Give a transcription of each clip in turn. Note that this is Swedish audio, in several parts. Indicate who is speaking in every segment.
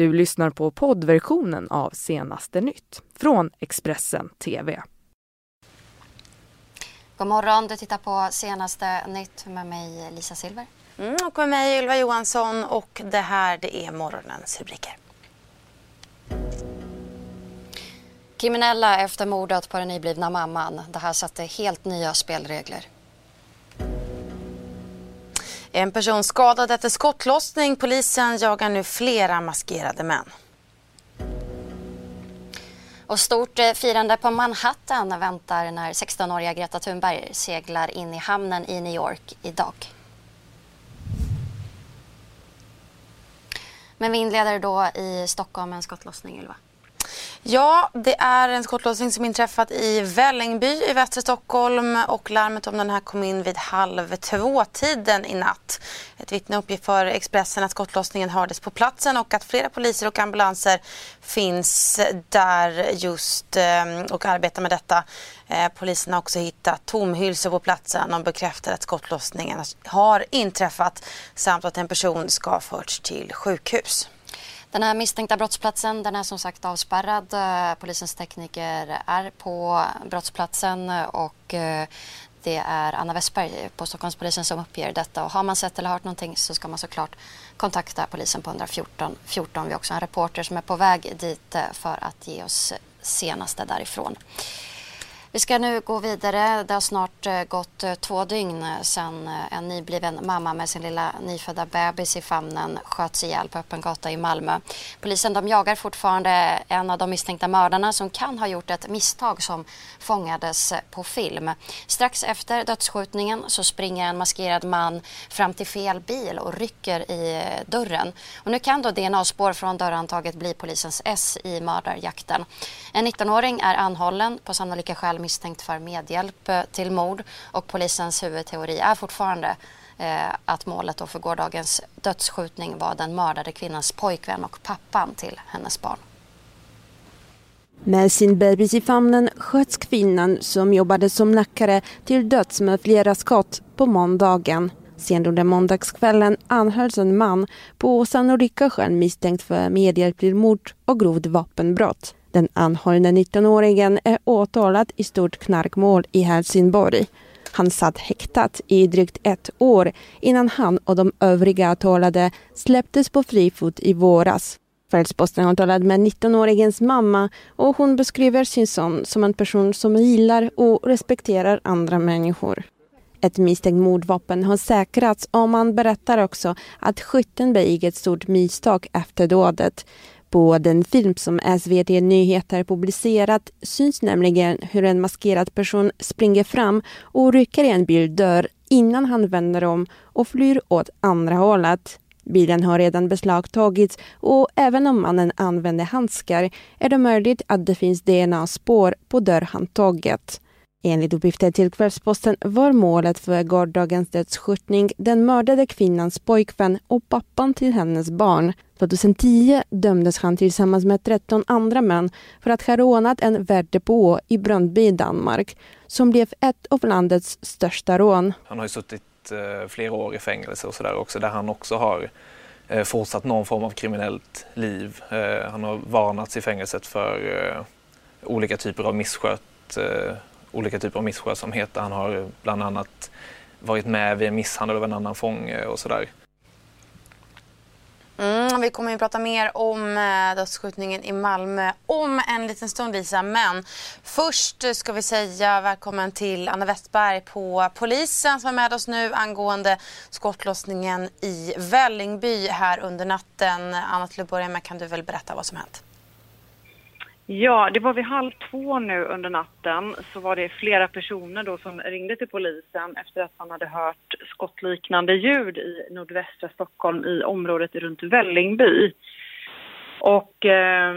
Speaker 1: Du lyssnar på poddversionen av Senaste nytt från Expressen TV.
Speaker 2: God morgon, du tittar på Senaste nytt med mig Lisa Silver.
Speaker 3: Mm, och med mig Ylva Johansson och det här det är morgonens rubriker.
Speaker 2: Kriminella efter mordet på den nyblivna mamman. Det här satte helt nya spelregler.
Speaker 3: En person skadad efter skottlossning. Polisen jagar nu flera maskerade män.
Speaker 2: Och stort eh, firande på Manhattan väntar när 16-åriga Greta Thunberg seglar in i hamnen i New York idag. Men vi inleder då i Stockholm med en skottlossning, Ylva.
Speaker 3: Ja, det är en skottlossning som inträffat i Vällingby i västra Stockholm och larmet om den här kom in vid halv två-tiden i natt. Ett vittne uppger för Expressen att skottlossningen hördes på platsen och att flera poliser och ambulanser finns där just eh, och arbetar med detta. Eh, polisen har också hittat tomhylsor på platsen och bekräftar att skottlossningen har inträffat samt att en person ska ha förts till sjukhus.
Speaker 2: Den här misstänkta brottsplatsen den är som sagt avspärrad. Eh, polisens tekniker är på brottsplatsen och eh, det är Anna Westberg på Stockholmspolisen som uppger detta. Och har man sett eller hört någonting så ska man såklart kontakta polisen på 114 14. Vi har också en reporter som är på väg dit eh, för att ge oss senaste därifrån. Vi ska nu gå vidare. Det har snart eh, gått eh, två dygn eh, sedan en nybliven mamma med sin lilla nyfödda bebis i famnen sköts ihjäl på öppen gata i Malmö. Polisen de jagar fortfarande en av de misstänkta mördarna som kan ha gjort ett misstag som fångades på film. Strax efter dödsskjutningen så springer en maskerad man fram till fel bil och rycker i dörren. Och nu kan då DNA-spår från dörrhandtaget bli polisens S i mördarjakten. En 19-åring är anhållen på sannolika skäl misstänkt för medhjälp eh, till mord och polisens huvudteori är fortfarande eh, att målet då för gårdagens dödsskjutning var den mördade kvinnans pojkvän och pappan till hennes barn.
Speaker 1: Med sin bebis i famnen sköts kvinnan som jobbade som läkare till döds med flera skott på måndagen. Sen under måndagskvällen anhölls en man på sannolika skäl misstänkt för medhjälp till mord och grovt vapenbrott. Den anhållne 19-åringen är åtalad i stort knarkmål i Helsingborg. Han satt häktad i drygt ett år innan han och de övriga åtalade släpptes på fri fot i våras. Kvällsposten har talat med 19-åringens mamma och hon beskriver sin son som en person som gillar och respekterar andra människor. Ett misstänkt mordvapen har säkrats och man berättar också att skytten begick ett stort misstag efter dådet. På den film som SVT Nyheter publicerat syns nämligen hur en maskerad person springer fram och rycker i en bildörr innan han vänder om och flyr åt andra hållet. Bilen har redan beslagtagits och även om mannen använder handskar är det möjligt att det finns DNA-spår på dörrhandtaget. Enligt uppgifter till Kvällsposten var målet för gårdagens dödsskjutning den mördade kvinnans pojkvän och pappan till hennes barn. 2010 dömdes han tillsammans med 13 andra män för att ha rånat en värdepå i Bröndby i Danmark som blev ett av landets största rån.
Speaker 4: Han har ju suttit eh, flera år i fängelse och sådär också där han också har eh, fortsatt någon form av kriminellt liv. Eh, han har varnats i fängelset för olika typer av misskött olika typer av misskötsamhet. Han har bland annat varit med vid en misshandel av en annan fånge och sådär.
Speaker 3: Mm, vi kommer att prata mer om eh, dödsskjutningen i Malmö om en liten stund Lisa. Men först ska vi säga välkommen till Anna Westberg på polisen som är med oss nu angående skottlossningen i Vällingby här under natten. Anna till att börja med kan du väl berätta vad som hänt?
Speaker 5: Ja, det var vid halv två nu under natten så var det flera personer då som ringde till polisen efter att man hade hört skottliknande ljud i nordvästra Stockholm i området runt Vällingby. Och eh,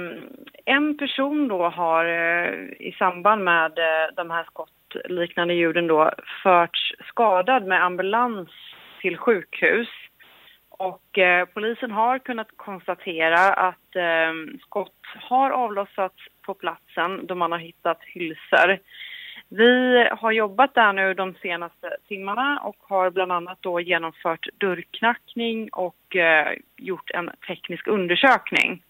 Speaker 5: en person då har eh, i samband med eh, de här skottliknande ljuden då förts skadad med ambulans till sjukhus. Och eh, polisen har kunnat konstatera att eh, skott har avlossats på platsen då man har hittat hylsor. Vi har jobbat där nu de senaste timmarna och har bland annat då genomfört dörrknackning och eh, gjort en teknisk undersökning.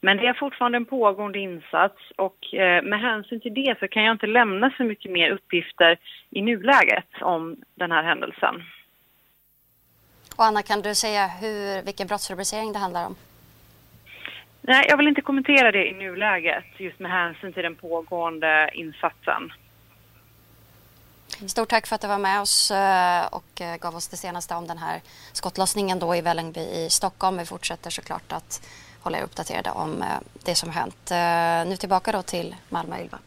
Speaker 5: Men det är fortfarande en pågående insats och eh, med hänsyn till det så kan jag inte lämna så mycket mer uppgifter i nuläget om den här händelsen.
Speaker 2: Och Anna, kan du säga hur, vilken brottsrubricering det handlar om?
Speaker 5: Nej, jag vill inte kommentera det i nuläget just med hänsyn till den pågående insatsen.
Speaker 2: Stort tack för att du var med oss eh, och eh, gav oss det senaste om den här skottlossningen då i Vällingby i Stockholm. Vi fortsätter såklart att hålla er uppdaterade om eh, det som hänt. Nu tillbaka då till Malmö, Ylva.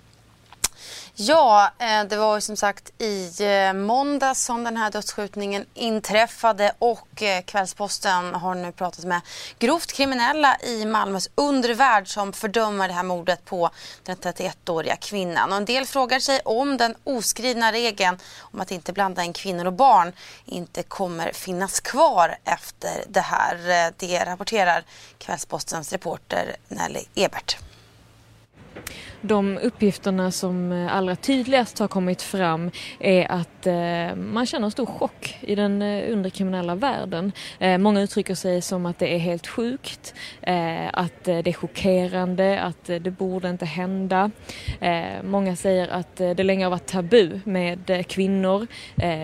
Speaker 3: Ja, eh, det var ju som sagt i eh, måndag som den här dödsskjutningen inträffade och eh, Kvällsposten har nu pratat med grovt kriminella i Malmös undervärld som fördömer det här mordet på den 31-åriga kvinnan. Och en del frågar sig om den oskrivna regeln om att inte blanda in kvinnor och barn inte kommer finnas kvar efter det här. Det rapporterar Kvällspostens reporter Nelly Ebert
Speaker 6: de uppgifterna som eh, allra tydligast har kommit fram är att eh, man känner en stor chock i den eh, underkriminella världen. Eh, många uttrycker sig som att det är helt sjukt, eh, att det är chockerande, att det borde inte hända. Många säger att det länge har varit tabu med kvinnor,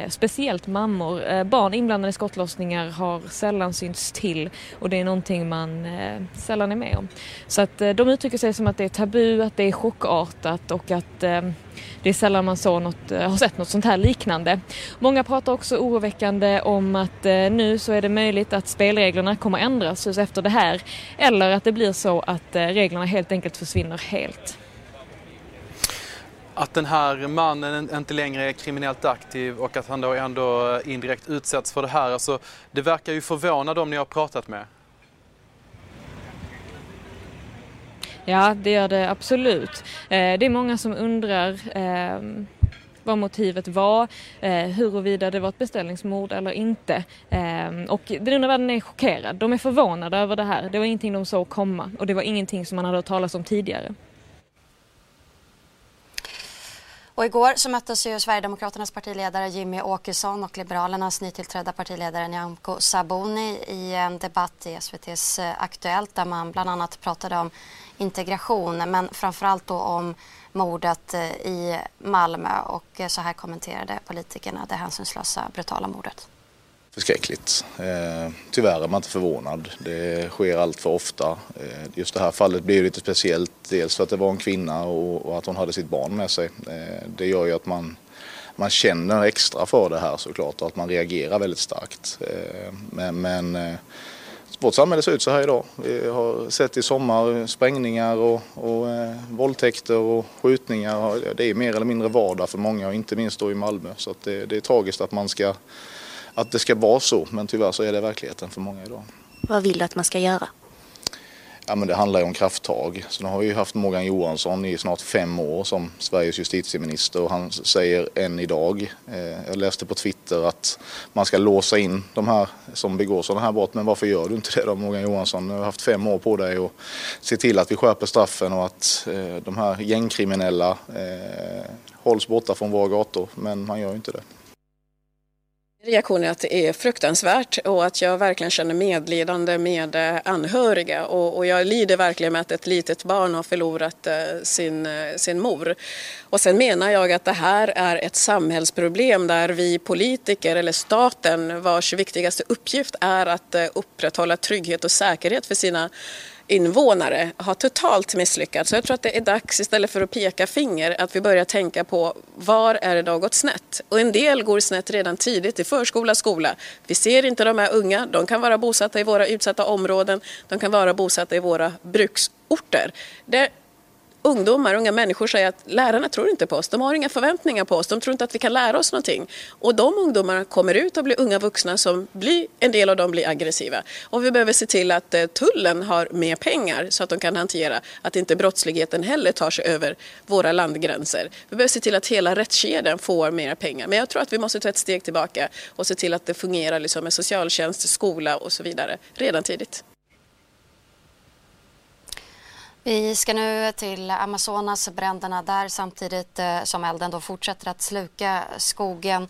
Speaker 6: speciellt mammor. Barn inblandade i skottlossningar har sällan synts till och det är någonting man sällan är med om. Så att de uttrycker sig som att det är tabu, att det är chockartat och att eh, det är sällan man så något, eh, har sett något sånt här liknande. Många pratar också oroväckande om att eh, nu så är det möjligt att spelreglerna kommer ändras just efter det här eller att det blir så att eh, reglerna helt enkelt försvinner helt.
Speaker 7: Att den här mannen inte längre är kriminellt aktiv och att han då ändå eh, indirekt utsätts för det här, alltså, det verkar ju förvåna dem ni har pratat med.
Speaker 6: Ja, det gör det absolut. Eh, det är många som undrar ehm, vad motivet var, eh, huruvida det var ett beställningsmord eller inte. Eh, och den undrar världen är chockerad. De är förvånade över det här. Det var ingenting de såg komma och det var ingenting som man hade hört talas om tidigare.
Speaker 2: Och igår så möttes ju Sverigedemokraternas partiledare Jimmy Åkesson och Liberalernas nytillträdda partiledare Nyamko Sabuni i en debatt i SVTs eh, Aktuellt där man bland annat pratade om integration men framförallt då om mordet eh, i Malmö och eh, så här kommenterade politikerna det hänsynslösa brutala mordet.
Speaker 8: Förskräckligt. Eh, tyvärr är man inte förvånad. Det sker allt för ofta. Eh, just det här fallet blir lite speciellt. Dels för att det var en kvinna och, att hon hade sitt barn med sig. Eh, det gör ju att man, man känner extra för det här såklart och att man reagerar väldigt starkt. Eh, men, men vårt samhälle ser ut så här idag. Vi har sett i sommar sprängningar och, och eh, våldtäkter och skjutningar. Det är mer eller mindre vardag för många och inte minst då i Malmö. Så det, det, är tragiskt att, man ska, att det ska vara så men tyvärr så är det verkligheten för många idag.
Speaker 9: Vad vill du att man ska göra?
Speaker 8: Ja, men det handlar ju om krafttag. Så nu har vi haft Morgan Johansson i snart fem år som Sveriges justitieminister och han säger än idag, eh, jag läste på Twitter att man ska låsa in de här som begår sådana här brott. Men varför gör du inte det då Morgan Johansson? Du har haft fem år på dig och se till att vi skärper straffen och att eh, de här gängkriminella eh, hålls borta från våra gator. Men man gör ju inte det.
Speaker 10: Reaktionen är att det är fruktansvärt och att jag verkligen känner medlidande med eh, anhöriga och, och, jag lider verkligen med att ett litet barn har förlorat eh, sin, eh, sin mor. Och sen menar jag att det här är ett samhällsproblem där vi politiker eller staten vars viktigaste uppgift är att upprätthålla trygghet och säkerhet för sina invånare har totalt misslyckats. Så jag tror att det är dags istället för att peka finger att vi börjar tänka på var är det något gått snett? Och en del går snett redan tidigt i förskola, skola. Vi ser inte de här unga, de kan vara bosatta i våra utsatta områden, de kan vara bosatta i våra bruksorter. Det ungdomar, unga människor säger att lärarna tror inte på oss, de har inga förväntningar på oss, de tror inte att vi kan lära oss någonting. Och de ungdomarna kommer ut och blir unga vuxna som blir, en del av dem blir aggressiva. Och vi behöver se till att eh, tullen har mer pengar så att de kan hantera att inte brottsligheten heller tar sig över våra landgränser. Vi behöver se till att hela rättskedjan får mer pengar. Men jag tror att vi måste ta ett steg tillbaka och se till att det fungerar liksom med socialtjänst, skola och så vidare redan tidigt.
Speaker 2: Vi ska nu till Amazonas, bränderna där samtidigt eh, som elden då fortsätter att sluka skogen.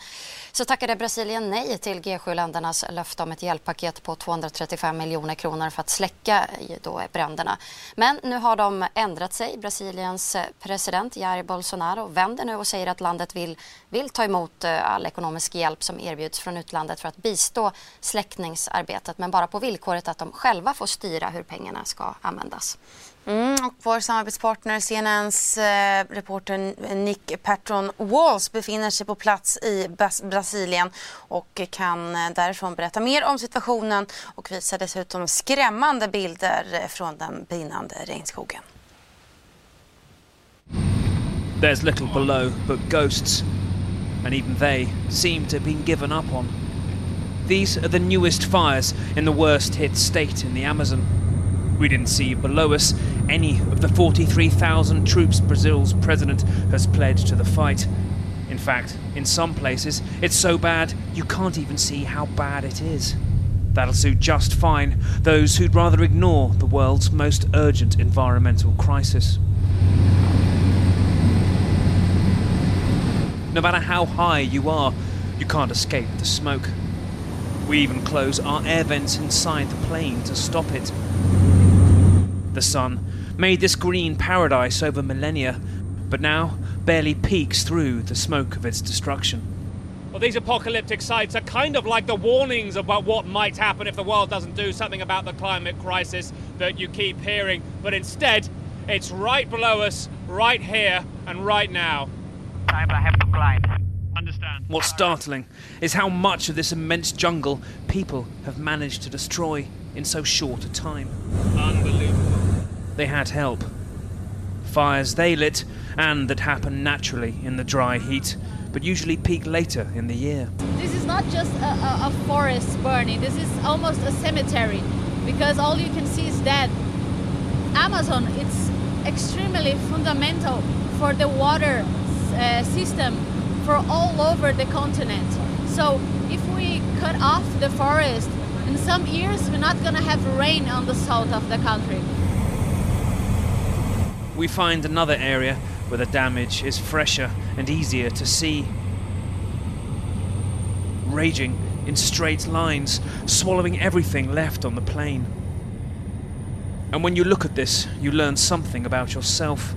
Speaker 2: Så tackade Brasilien nej till G7-ländernas löfte om ett hjälppaket på 235 miljoner kronor för att släcka eh, då bränderna. Men nu har de ändrat sig. Brasiliens eh, president Jair Bolsonaro vänder nu och säger att landet vill, vill ta emot all ekonomisk hjälp som erbjuds från utlandet för att bistå släckningsarbetet men bara på villkoret att de själva får styra hur pengarna ska användas.
Speaker 3: Mm, och vår samarbetspartner CNNs eh, reporter Nick Patron Walls befinner sig på plats i Bas Brasilien och kan eh, därifrån berätta mer om situationen och visar dessutom skrämmande bilder eh, från den brinnande regnskogen.
Speaker 9: There's little below but ghosts and even they seem to have been given up on. These are the newest fires in the worst hit state in the Amazon. We didn't see below us any of the 43,000 troops Brazil's president has pledged to the fight. In fact, in some places, it's so bad you can't even see how bad it is. That'll suit just fine those who'd rather ignore the world's most urgent environmental crisis. No matter how high you are, you can't escape the smoke. We even close our air vents inside the plane to stop it. The sun made this green paradise over millennia, but now barely peeks through the smoke of its destruction.
Speaker 11: Well, these apocalyptic sites are kind of like the warnings about what might happen if the world doesn't do something about the climate crisis that you keep hearing, but instead, it's right below us, right here, and right now.
Speaker 12: Time I have to climb.
Speaker 11: Understand.
Speaker 9: What's startling is how much of this immense jungle people have managed to destroy in so short a time.
Speaker 11: Unbelievable.
Speaker 9: They had help. Fires they lit, and that happen naturally in the dry heat, but usually peak later in the year.
Speaker 13: This is not just a, a, a forest burning, this is almost a cemetery because all you can see is dead. Amazon, it's extremely fundamental for the water uh, system for all over the continent. So if we cut off the forest, in some years we're not going to have rain on the south of the country.
Speaker 9: We find another area where the damage is fresher and easier to see. Raging in straight lines, swallowing everything left on the plain. And when you look at this, you learn something about yourself.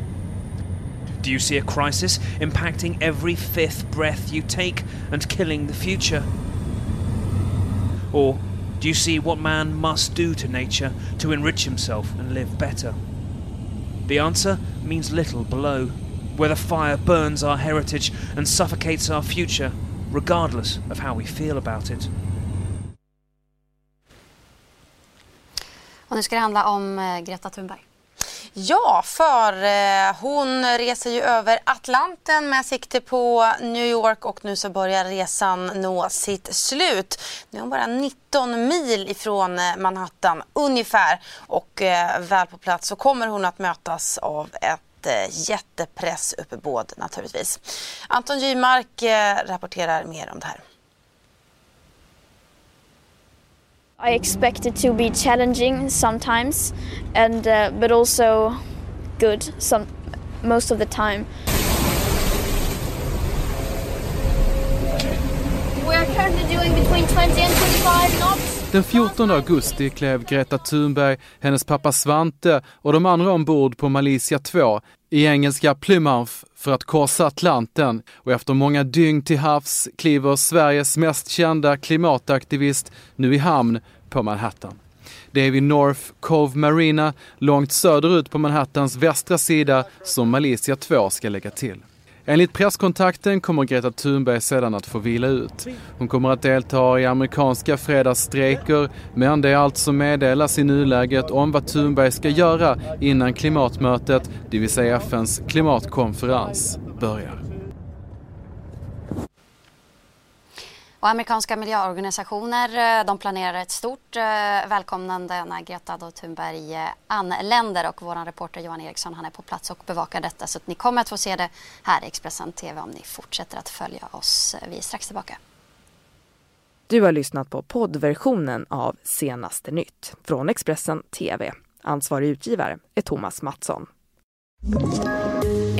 Speaker 9: Do you see a crisis impacting every fifth breath you take and killing the future? Or do you see what man must do to nature to enrich himself and live better? The answer means little below, where the fire burns our heritage and suffocates our future, regardless of how we feel about it.
Speaker 2: Och nu ska det handla om eh, Greta Thunberg.
Speaker 3: Ja, för eh, hon reser ju över Atlanten med sikte på New York och nu så börjar resan nå sitt slut. Nu är hon bara 19 mil ifrån eh, Manhattan ungefär och eh, väl på plats så kommer hon att mötas av ett eh, jättepressuppbåd naturligtvis. Anton Gymark eh, rapporterar mer om det här.
Speaker 14: I expect it to be challenging sometimes, and uh, but also good some most of the time.
Speaker 13: We're currently doing between 20 and 25 knots.
Speaker 7: Den 14 augusti klev Greta Thunberg, hennes pappa Svante och de andra ombord på Malaysia 2 i engelska Plymouth för att korsa Atlanten och efter många dygn till havs kliver Sveriges mest kända klimataktivist nu i hamn på Manhattan. Det är vid North Cove Marina, långt söderut på Manhattans västra sida, som Malaysia 2 ska lägga till. Enligt presskontakten kommer Greta Thunberg sedan att få vila ut. Hon kommer att delta i amerikanska fredagsstrejker, men det är allt som meddelas i nuläget om vad Thunberg ska göra innan klimatmötet, det vill säga FNs klimatkonferens, börjar.
Speaker 2: Och amerikanska miljöorganisationer eh, de planerar ett stort eh, välkomnande när Greta Thunberg eh, anländer och vår reporter Johan Eriksson han är på plats och bevakar detta så att ni kommer att få se det här i Expressen TV om ni fortsätter att följa oss. Vi är strax tillbaka.
Speaker 15: Du har lyssnat på poddversionen av Senaste nytt från Expressen TV. Ansvarig utgivare är Thomas Mattsson.